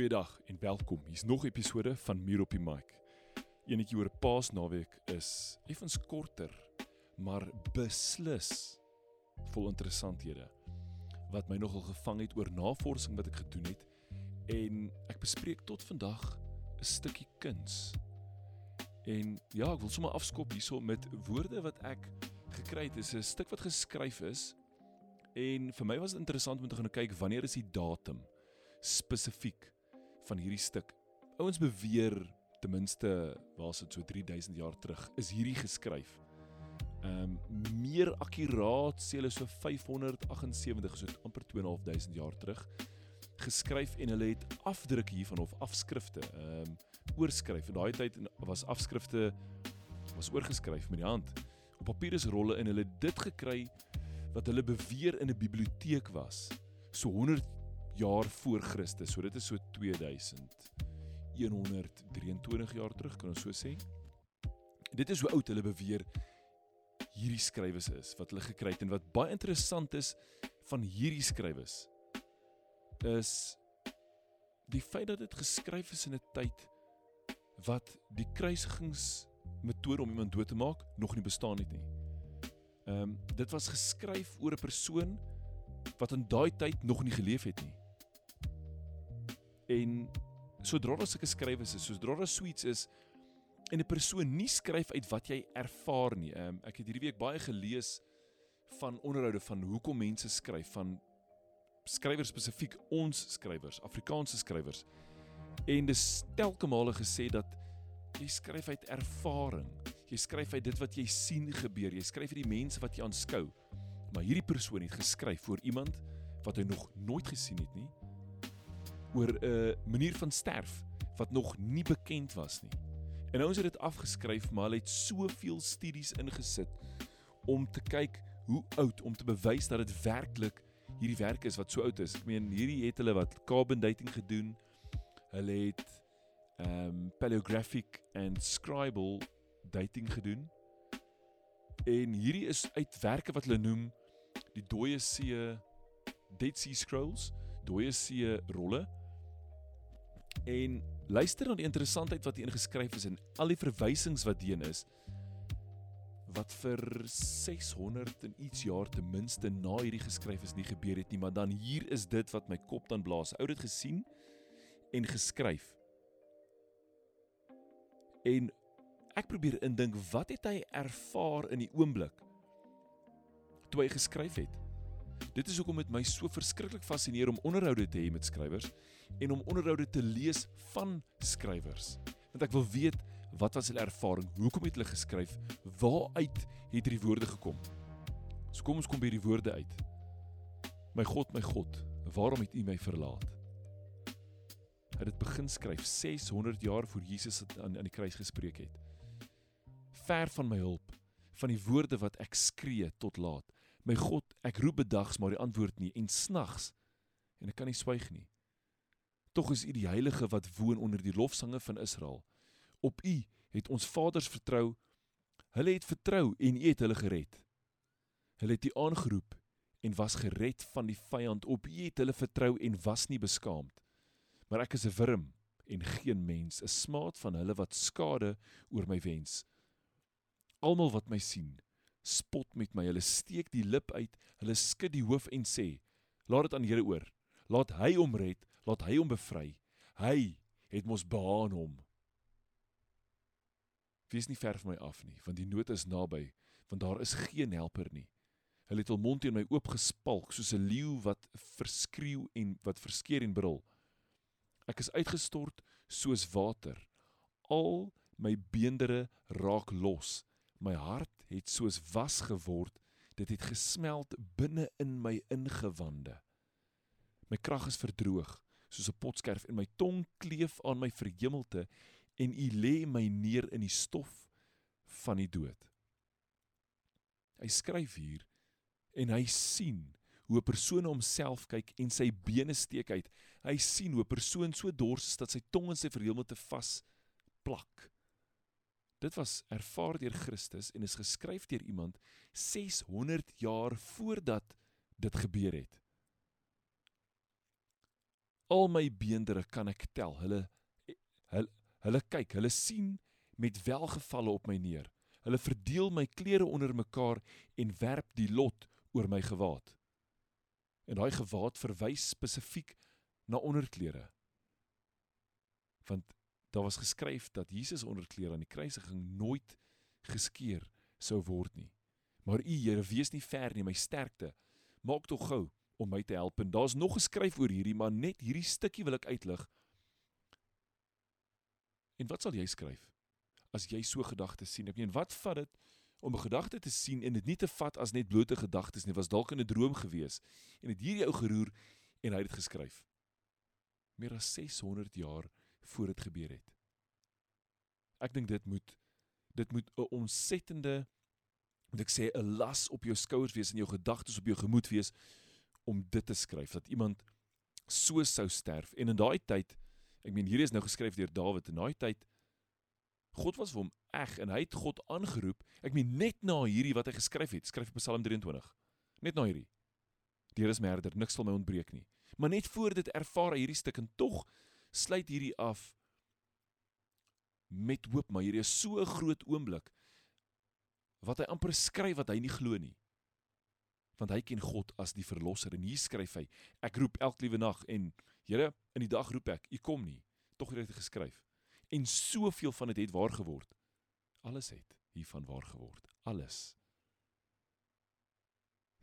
Goeiedag en welkom. Hier's nog 'n episode van Muur op die Mic. Eenetjie oor Paasnaweek is effens korter, maar beslis vol interessanthede wat my nogal gevang het oor navorsing wat ek gedoen het en ek bespreek tot vandag 'n stukkie kuns. En ja, ek wil sommer afskop hierso met woorde wat ek gekry het. Dit is 'n stuk wat geskryf is en vir my was dit interessant om te gaan kyk wanneer is die datum spesifiek van hierdie stuk. Ouens beweer ten minste waar dit so 3000 jaar terug is hierdie geskryf. Ehm um, meer akkuraat sê hulle so 578 so amper 2500 jaar terug geskryf en hulle het afdrukke hiervan of afskrifte ehm um, oorskryf. In daai tyd was afskrifte was oorgeskryf met die hand op papierusrolle en hulle dit gekry wat hulle beweer in 'n biblioteek was so 100 jaar voor Christus. So dit is so 2123 jaar terug, kan ons so sê. Dit is hoe oud hulle beweer hierdie skrywes is wat hulle gekry het en wat baie interessant is van hierdie skrywes is die feit dat dit geskryf is in 'n tyd wat die kruisigingsmetode om iemand dood te maak nog nie bestaan het nie. Ehm um, dit was geskryf oor 'n persoon wat in daai tyd nog nie geleef het nie. En sodra daar sulke skrywes is, sodra daar suits is en 'n persoon nie skryf uit wat jy ervaar nie. Um, ek het hierdie week baie gelees van onderhoude van hoekom mense skryf van skrywers spesifiek ons skrywers, Afrikaanse skrywers. En dis telke male gesê dat jy skryf uit ervaring. Jy skryf uit dit wat jy sien gebeur. Jy skryf uit die mense wat jy aanskou. Maar hierdie persoon het geskryf vir iemand wat hy nog nooit gesien het nie oor 'n uh, manier van sterf wat nog nie bekend was nie. En ouens het dit afgeskryf, maar hulle het soveel studies ingesit om te kyk hoe oud om te bewys dat dit werklik hierdie werk is wat so oud is. Ek meen hierdie het hulle wat carbon dating gedoen. Hulle het ehm um, paleographic and scribal dating gedoen. En hierdie is uitwerke wat hulle noem die dooie see Dead Sea Scrolls, dooie see rolle En luister na die interessantheid wat hier geskryf is en al die verwysings wat hierin is wat vir 600 en iets jaar ten minste na hierdie geskryf is nie gebeur het nie, maar dan hier is dit wat my kop dan blaas. Ou dit gesien en geskryf. En ek probeer indink wat het hy ervaar in die oomblik toe hy geskryf het. Dit is hoekom dit my so verskriklik fascineer om onderhoude te hê met skrywers en om onderhoude te lees van skrywers. Want ek wil weet wat was hulle ervaring? Hoekom het hulle geskryf? Waaruit het hierdie woorde gekom? So kom ons kom by die woorde uit. My God, my God, waarom het U my verlaat? Hy het dit begin skryf 600 jaar voor Jesus aan aan die kruis gespreek het. Ver van my hulp, van die woorde wat ek skree tot laat. My God, ek roep bedags maar die antwoord nie en snags en ek kan nie swyg nie. Tog is U die heilige wat woon onder die lofsange van Israel. Op U het ons vaders vertrou. Hulle het vertrou en U het hulle gered. Hulle het U aangeroep en was gered van die vyand. Op U het hulle vertrou en was nie beskaamd. Maar ek is 'n wurm en geen mens, 'n smaad van hulle wat skade oor my wens. Almal wat my sien, spot met my. Hulle steek die lip uit, hulle skud die hoof en sê: "Laat dit aan Here oor. Laat hy hom red." laat hy hom bevry. Hy het mos behaan hom. Wees nie ver van my af nie, want die nood is naby, want daar is geen helper nie. Hulle het hul mond teen my oopgespalk soos 'n leeu wat verskreeu en wat verskeer en brul. Ek is uitgestort soos water. Al my beendere raak los. My hart het soos was geword. Dit het gesmeld binne in my ingewande. My krag is verdroog soos 'n potskerf en my tong kleef aan my verhemelte en u lê my neer in die stof van die dood. Hy skryf hier en hy sien hoe 'n persoon homself kyk en sy bene steek uit. Hy sien hoe 'n persoon so dors is dat sy tong in sy verhemelte vas plak. Dit was ervaar deur Christus en is geskryf deur iemand 600 jaar voordat dit gebeur het. al my beendere kan ek tel. Hulle hulle, hulle kyk, hulle sien met welgevalle op my neer. Hulle verdeel my klere onder mekaar en werp die lot oor my gewaad. En daai gewaad verwys spesifiek na onderklere. Want daar was geskryf dat Jesus onderklere aan die kruisiging nooit geskeur sou word nie. Maar u Here, wees nie ver nie, my sterkte. Maak tog gou om my te help. En daar's nog geskryf oor hierdie, maar net hierdie stukkie wil ek uitlig. En wat sal jy skryf as jy so gedagtes sien? Ek meen, wat vat dit om 'n gedagte te sien en dit nie te vat as net blote gedagtes nie? Was dalk in 'n droom gewees en het hierdie ou geroer en hy het dit geskryf. Meer as 600 jaar voor dit gebeur het. Ek dink dit moet dit moet 'n ontsettende moet ek sê 'n las op jou skouers wees en jou gedagtes op jou gemoed wees om dit te skryf dat iemand so sou sterf. En in daai tyd ek meen hier is nou geskryf deur Dawid in daai tyd God was vir hom eg en hy het God aangeroep ek meen net na hierdie wat hy geskryf het skryf Psalm 23 net na hierdie. Die Here is my herder niks sal my ontbreek nie. Maar net voor dit ervaar hierdie stuk en tog sluit hierdie af met hoop maar hierdie is so 'n groot oomblik wat hy amper skryf wat hy nie glo nie. Want hy ken God as die verlosser en hier skryf hy ek roep elke liewe nag en Here in die dag roep ek u kom nie. Tog het hy geskryf. En soveel van dit het, het waar geword. Alles het hiervan waar geword. Alles.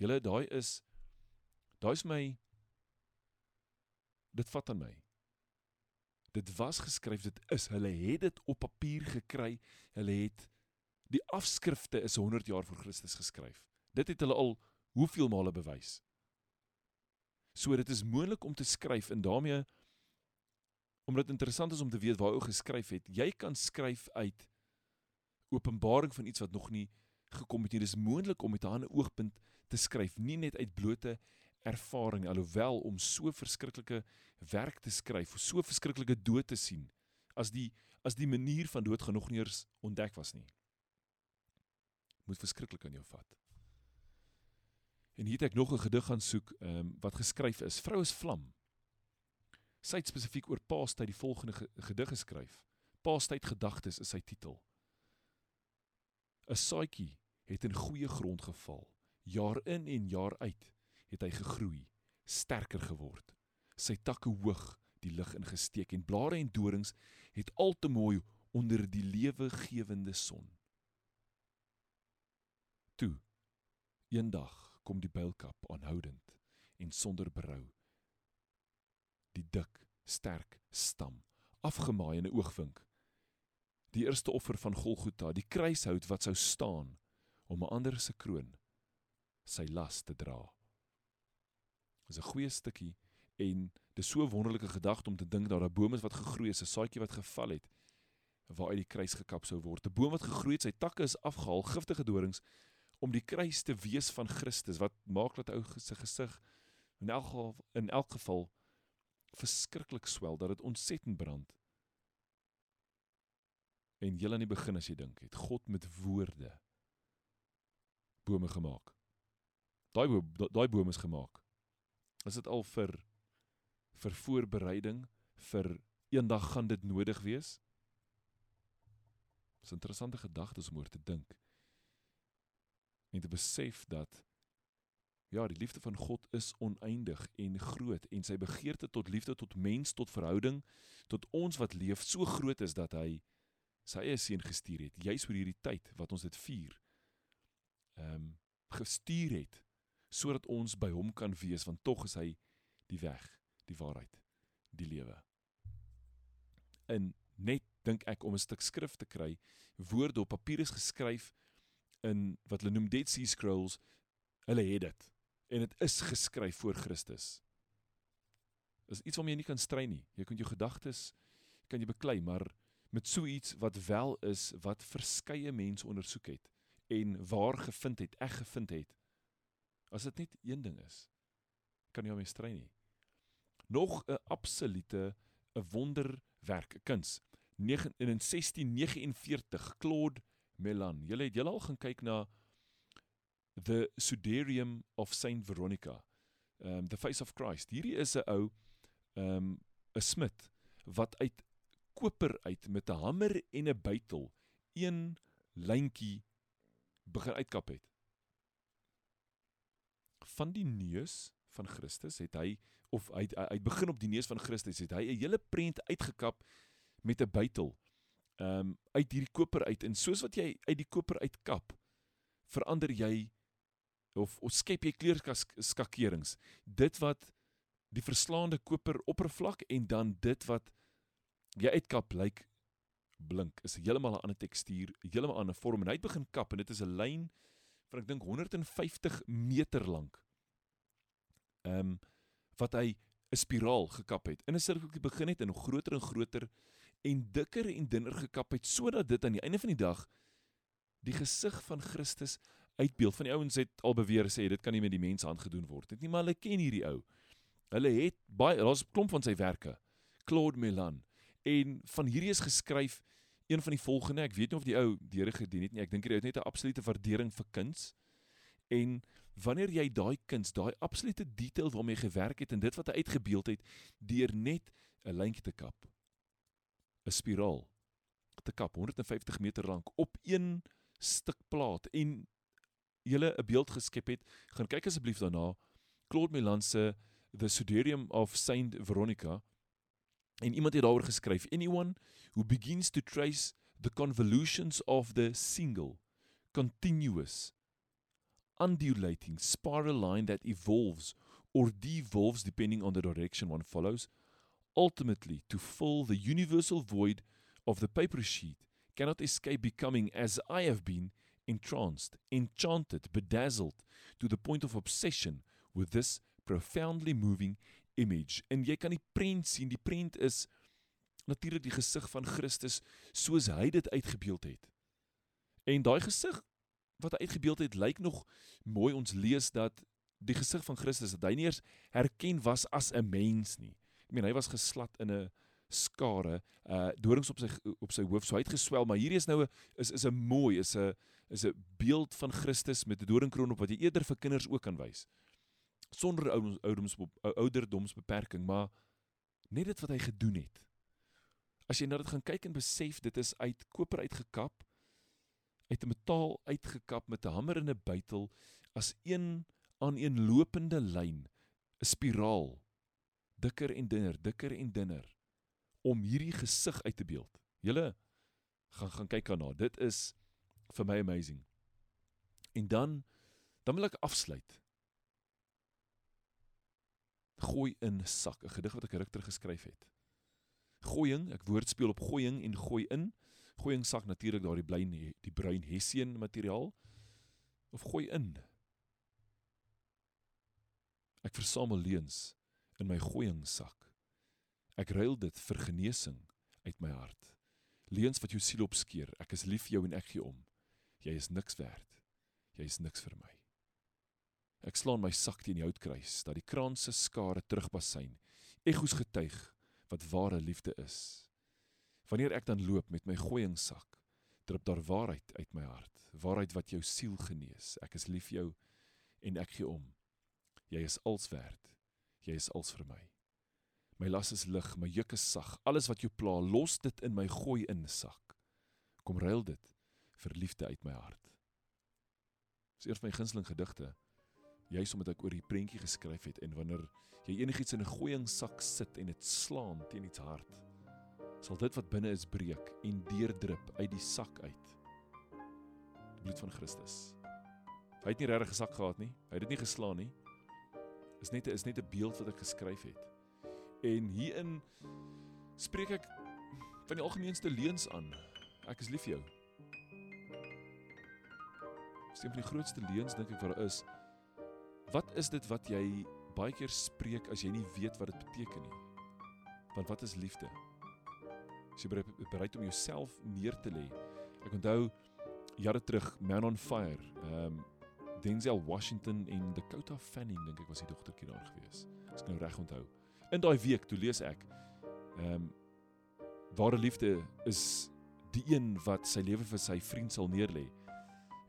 Julle daai is daai's my dit vat aan my dit was geskryf dit is hulle het dit op papier gekry hulle het die afskrifte is 100 jaar voor Christus geskryf dit het hulle al hoeveel male bewys. So dit is moontlik om te skryf en daarmee omdat interessant is om te weet waar ou geskryf het. Jy kan skryf uit openbaring van iets wat nog nie gekom het nie. Dis moontlik om met 'n ander oogpunt te skryf, nie net uit blote ervaring alhoewel om so verskriklike werk te skryf, so verskriklike dood te sien as die as die manier van dood genoeg nie eens ontdek was nie. Moet verskriklik aan jou vat. En hier het ek nog 'n gedig gaan soek ehm um, wat geskryf is. Vrou is vlam. Sy het spesifiek oor Paastyd die volgende ge gedig geskryf. Paastyd gedagtes is sy titel. 'n Saadjie het in goeie grond geval. Jaar in en jaar uit het hy gegroei, sterker geword. Sy takke hoog die lug ingesteek en blare en dorings het al te mooi onder die lewegewende son. Toe eendag kom die builkap aanhoudend en sonder berou. Die dik, sterk stam, afgemaai in 'n oogwink. Die eerste offer van Golgotha, die kruishout wat sou staan om 'n ander se kroon sy las te dra. Dis 'n goeie stukkie en dis so 'n wonderlike gedagte om te dink dat daar 'n boom is wat gegroei het, 'n saadjie wat geval het waaruit die kruis gekap sou word. 'n Boom wat gegroei het, sy takke is afgehaal, giftige dorings om die kruis te wees van Christus wat maak dat ou se gesig in elk geval in elk geval verskriklik swel dat dit ontsettend brand. En heel aan die begin as jy dink het God met woorde bome gemaak. Daai boom daai boom is gemaak. Is dit al vir vir voorbereiding vir eendag gaan dit nodig wees? Dis 'n interessante gedagte om oor te dink en te besef dat ja, die liefde van God is oneindig en groot en sy begeerte tot liefde tot mens tot verhouding tot ons wat leef so groot is dat hy sy eie seun gestuur het juis vir hierdie tyd wat ons dit vier. Ehm um, gestuur het sodat ons by hom kan wees want tog is hy die weg, die waarheid, die lewe. En net dink ek om 'n stuk skrif te kry, woorde op papier is geskryf in wat hulle noem Dead Sea Scrolls, hulle het dit en dit is geskryf voor Christus. Is iets waarmee jy nie kan strei nie. Jy kan jou gedagtes kan jy beklei, maar met so iets wat wel is wat verskeie mense ondersoek het en waar gevind het, ek gevind het. As dit net een ding is, kan jy nie strei nie. Nog 'n absolute 'n wonderwerk, 'n kuns. In 1649 Claude Melan. Julle het julle al gaan kyk na The Sudarium of Saint Veronica. Um the Face of Christ. Hierdie is 'n ou um, 'n smid wat uit koper uit met 'n hamer en 'n bytel een lyntjie begin uitkap het. Van die neus van Christus het hy of hy hy begin op die neus van Christus het hy 'n hele prent uitgekap met 'n bytel. Ehm um, uit hierdie koper uit en soos wat jy uit die koper uitkap verander jy of, of skep jy kleurskakerings. Dit wat die verslaande koper oppervlak en dan dit wat jy uitkap lyk blink is heeltemal 'n ander tekstuur, heeltemal 'n ander vorm en hy het begin kap en dit is 'n lyn van ek dink 150 meter lank. Ehm um, wat hy 'n spiraal gekap het. In 'n sirkeltjie begin het en nog groter en groter en dikker en dunner gekap het sodat dit aan die einde van die dag die gesig van Christus uitbeeld. Van die ouens het al beweer sê dit kan nie met die mens hand gedoen word. Nie maar hulle ken hierdie ou. Hulle het baie daar's 'n klomp van sy werke. Claude Melan en van hierdie is geskryf een van die volgende, ek weet nie of die ou deure gedien het nie. Ek dink hy het net 'n absolute waardering vir kuns. En wanneer jy daai kuns, daai absolute detail waarmee hy gewerk het en dit wat hy uitgebeeld het deur net 'n lyntjie te kap. 'n Spiraal te kap 150 meter lank op een stuk plaat en julle 'n beeld geskep het, gaan kyk asseblief daarna. Claude Melan se The Sudarium of Saint Veronica en iemand het daaroor geskryf anyone who begins to trace the convolutions of the single continuous undulating spiral line that evolves or devolves depending on the direction one follows ultimately to fill the universal void of the paper sheet cannot escape becoming as I have been entranced enchanted bedazzled to the point of obsession with this profoundly moving image en jy kan die prent sien die prent is natuurlik die gesig van Christus soos hy dit uitgebeeld het. En daai gesig wat hy uitgebeeld het, lyk nog mooi. Ons lees dat die gesig van Christus dat hy nie eers herken was as 'n mens nie. Ek meen hy was geslat in 'n skare, uh dorings op sy op sy hoof, so hy het geswel, maar hierdie is nou 'n is is 'n mooi, is 'n is 'n beeld van Christus met 'n doringkroon op wat jy eerder vir kinders ook kan wys. Sonder ouderdoms ouderdomsbeperking, maar net dit wat hy gedoen het As jy nou dit gaan kyk en besef dit is uit koper uitgekap, uit 'n metaal uitgekap met 'n hamer en 'n bytel as een aan een lopende lyn, 'n spiraal, dikker en dunner, dikker en dunner om hierdie gesig uit te beeld. Julle gaan gaan kyk daarna. Dit is vir my amazing. En dan dan wil ek afsluit. Gooi in sak, 'n gedig wat ek ruk terug geskryf het gooiing, ek woordspeel op gooiing en gooi in. Gooiing sak natuurlik daardie blyn die bruin hessian materiaal of gooi in. Ek versamel leuns in my gooiing sak. Ek ruil dit vir genesing uit my hart. Leuns wat jou siel opskeer. Ek is lief vir jou en ek gee om. Jy is niks werd. Jy is niks vir my. Ek slaan my sak teen die houtkruis dat die kraanse skare terugbasyn. Egos getuig wat ware liefde is. Wanneer ek dan loop met my gooiingsak, drup daar waarheid uit my hart, waarheid wat jou siel genees. Ek is lief vir jou en ek gee om. Jy is als werd. Jy is als vir my. My las is lig, my juk is sag. Alles wat jou pla, los dit in my gooi in sak. Kom ruil dit vir liefde uit my hart. Dis van my gunsteling gedigte. Juist omdat ek oor die prentjie geskryf het en wanneer jy enigiets in 'n gooiingsak sit en dit slaan teen iets hard, sal dit wat binne is breek en deurdrup uit die sak uit. Die bloed van Christus. Hy het nie regtig gesak gehad nie. Hy het dit nie geslaan nie. Is net 'n is net 'n beeld wat ek geskryf het. En hierin spreek ek van die algemeenste leuns aan. Ek is lief vir jou. Een van die grootste leuns dink ek wat daar is. Wat is dit wat jy baie keer spreek as jy nie weet wat dit beteken nie. Want wat is liefde? As jy bereid om jouself neer te lê. Ek onthou jare terug Man on Fire, ehm um, Denzel Washington en Dakota Fanning dink ek was die dogtertjie daar gewees. As ek nou reg onthou. In daai week toe lees ek ehm um, ware liefde is die een wat sy lewe vir sy vriend sal neerlê.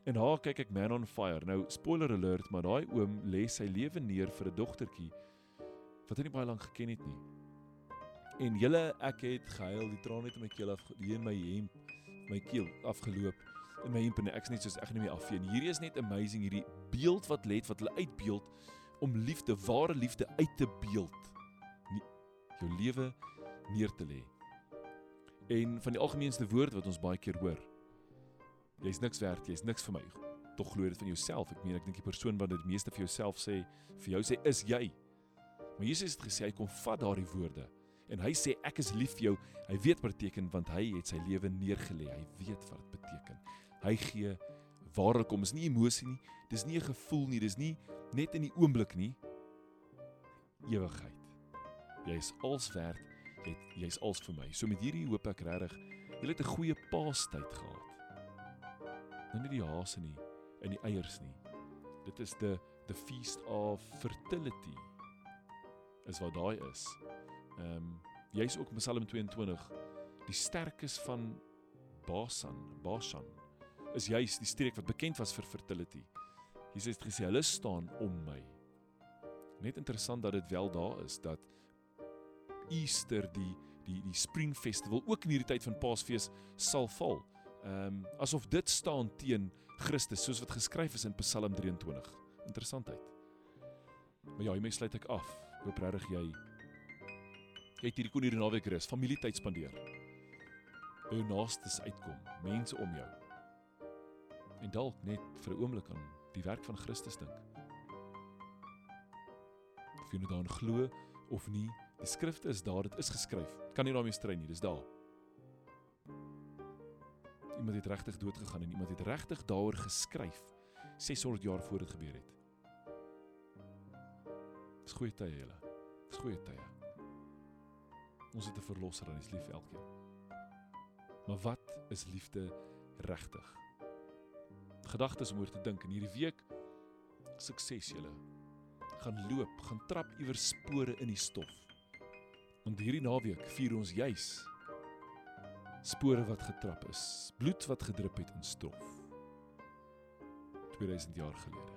En haar kyk ek Man on Fire. Nou spoiler alert, maar daai oom lê sy lewe neer vir 'n dogtertjie wat hy nie baie lank geken het nie. En julle ek het gehuil, die trane het in my keel af hier in my hemp, my keel afgeloop in my hemp en ek's net soos ek nie meer afvee nie. Hierdie is net amazing hierdie beeld wat let wat hulle uitbeeld om liefde, ware liefde uit te beeld. Nie, jou lewe neer te lê. En van die algemeenste woord wat ons baie keer hoor. Jy's niks werd, jy's niks vir my. Tog glo dit van jouself. Ek meen ek dink die persoon wat dit meeste vir jouself sê, vir jou sê is jy. Maar Jesus het gesê hy kom vat daardie woorde en hy sê ek is lief vir jou. Hy weet wat dit beteken want hy het sy lewe neergelê. Hy weet wat dit beteken. Hy gee waarlik om. Dis nie emosie nie. Dis nie 'n gevoel nie. Dis nie net in die oomblik nie. Ewigheid. Jy is als werd. Jy jy's als vir my. So met hierdie hoop ek regtig jy het 'n goeie paastyd gehad. Nou nie die hase nie in die eiers nie. Dit is the the feast of fertility. Is wat daai is. Ehm um, jy's ook Psalm 22 die sterkes van Basan, Bashan is juis die streek wat bekend was vir fertility. Jesus het gesê hulle staan om my. Net interessant dat dit wel daar is dat Easter die die die Spring Festival ook in hierdie tyd van Paasfees sal val. Ehm um, asof dit staan teen Christus soos wat geskryf is in Psalm 23. Interessantheid. Maar ja, hiermee sluit ek af. Ek hoop regtig jy jy het hierdie kon hierdie naweek rus, familietyd spandeer. By jou naastes uitkom, mense om jou en dalk net vir 'n oomblik aan die werk van Christus dink. Of jy nou daarin glo of nie, die skrifte is daar, dit is geskryf. Kan nie daarmee strei nie, dis daar. Iemand het regtig dood gegaan en iemand het regtig daaroor geskryf 600 jaar voor dit gebeur het. Dis goeie tye julle. Dis goeie tye. Ons het 'n verlosser en hy's lief vir elkeen. Maar wat is liefde regtig? gedagtes om oor te dink in hierdie week. Sukses julle. Gaan loop, gaan trap iewers spore in die stof. Want hierdie naweek vier ons juis spore wat getrap is, bloed wat gedrup het in stof. 2000 jaar gelede.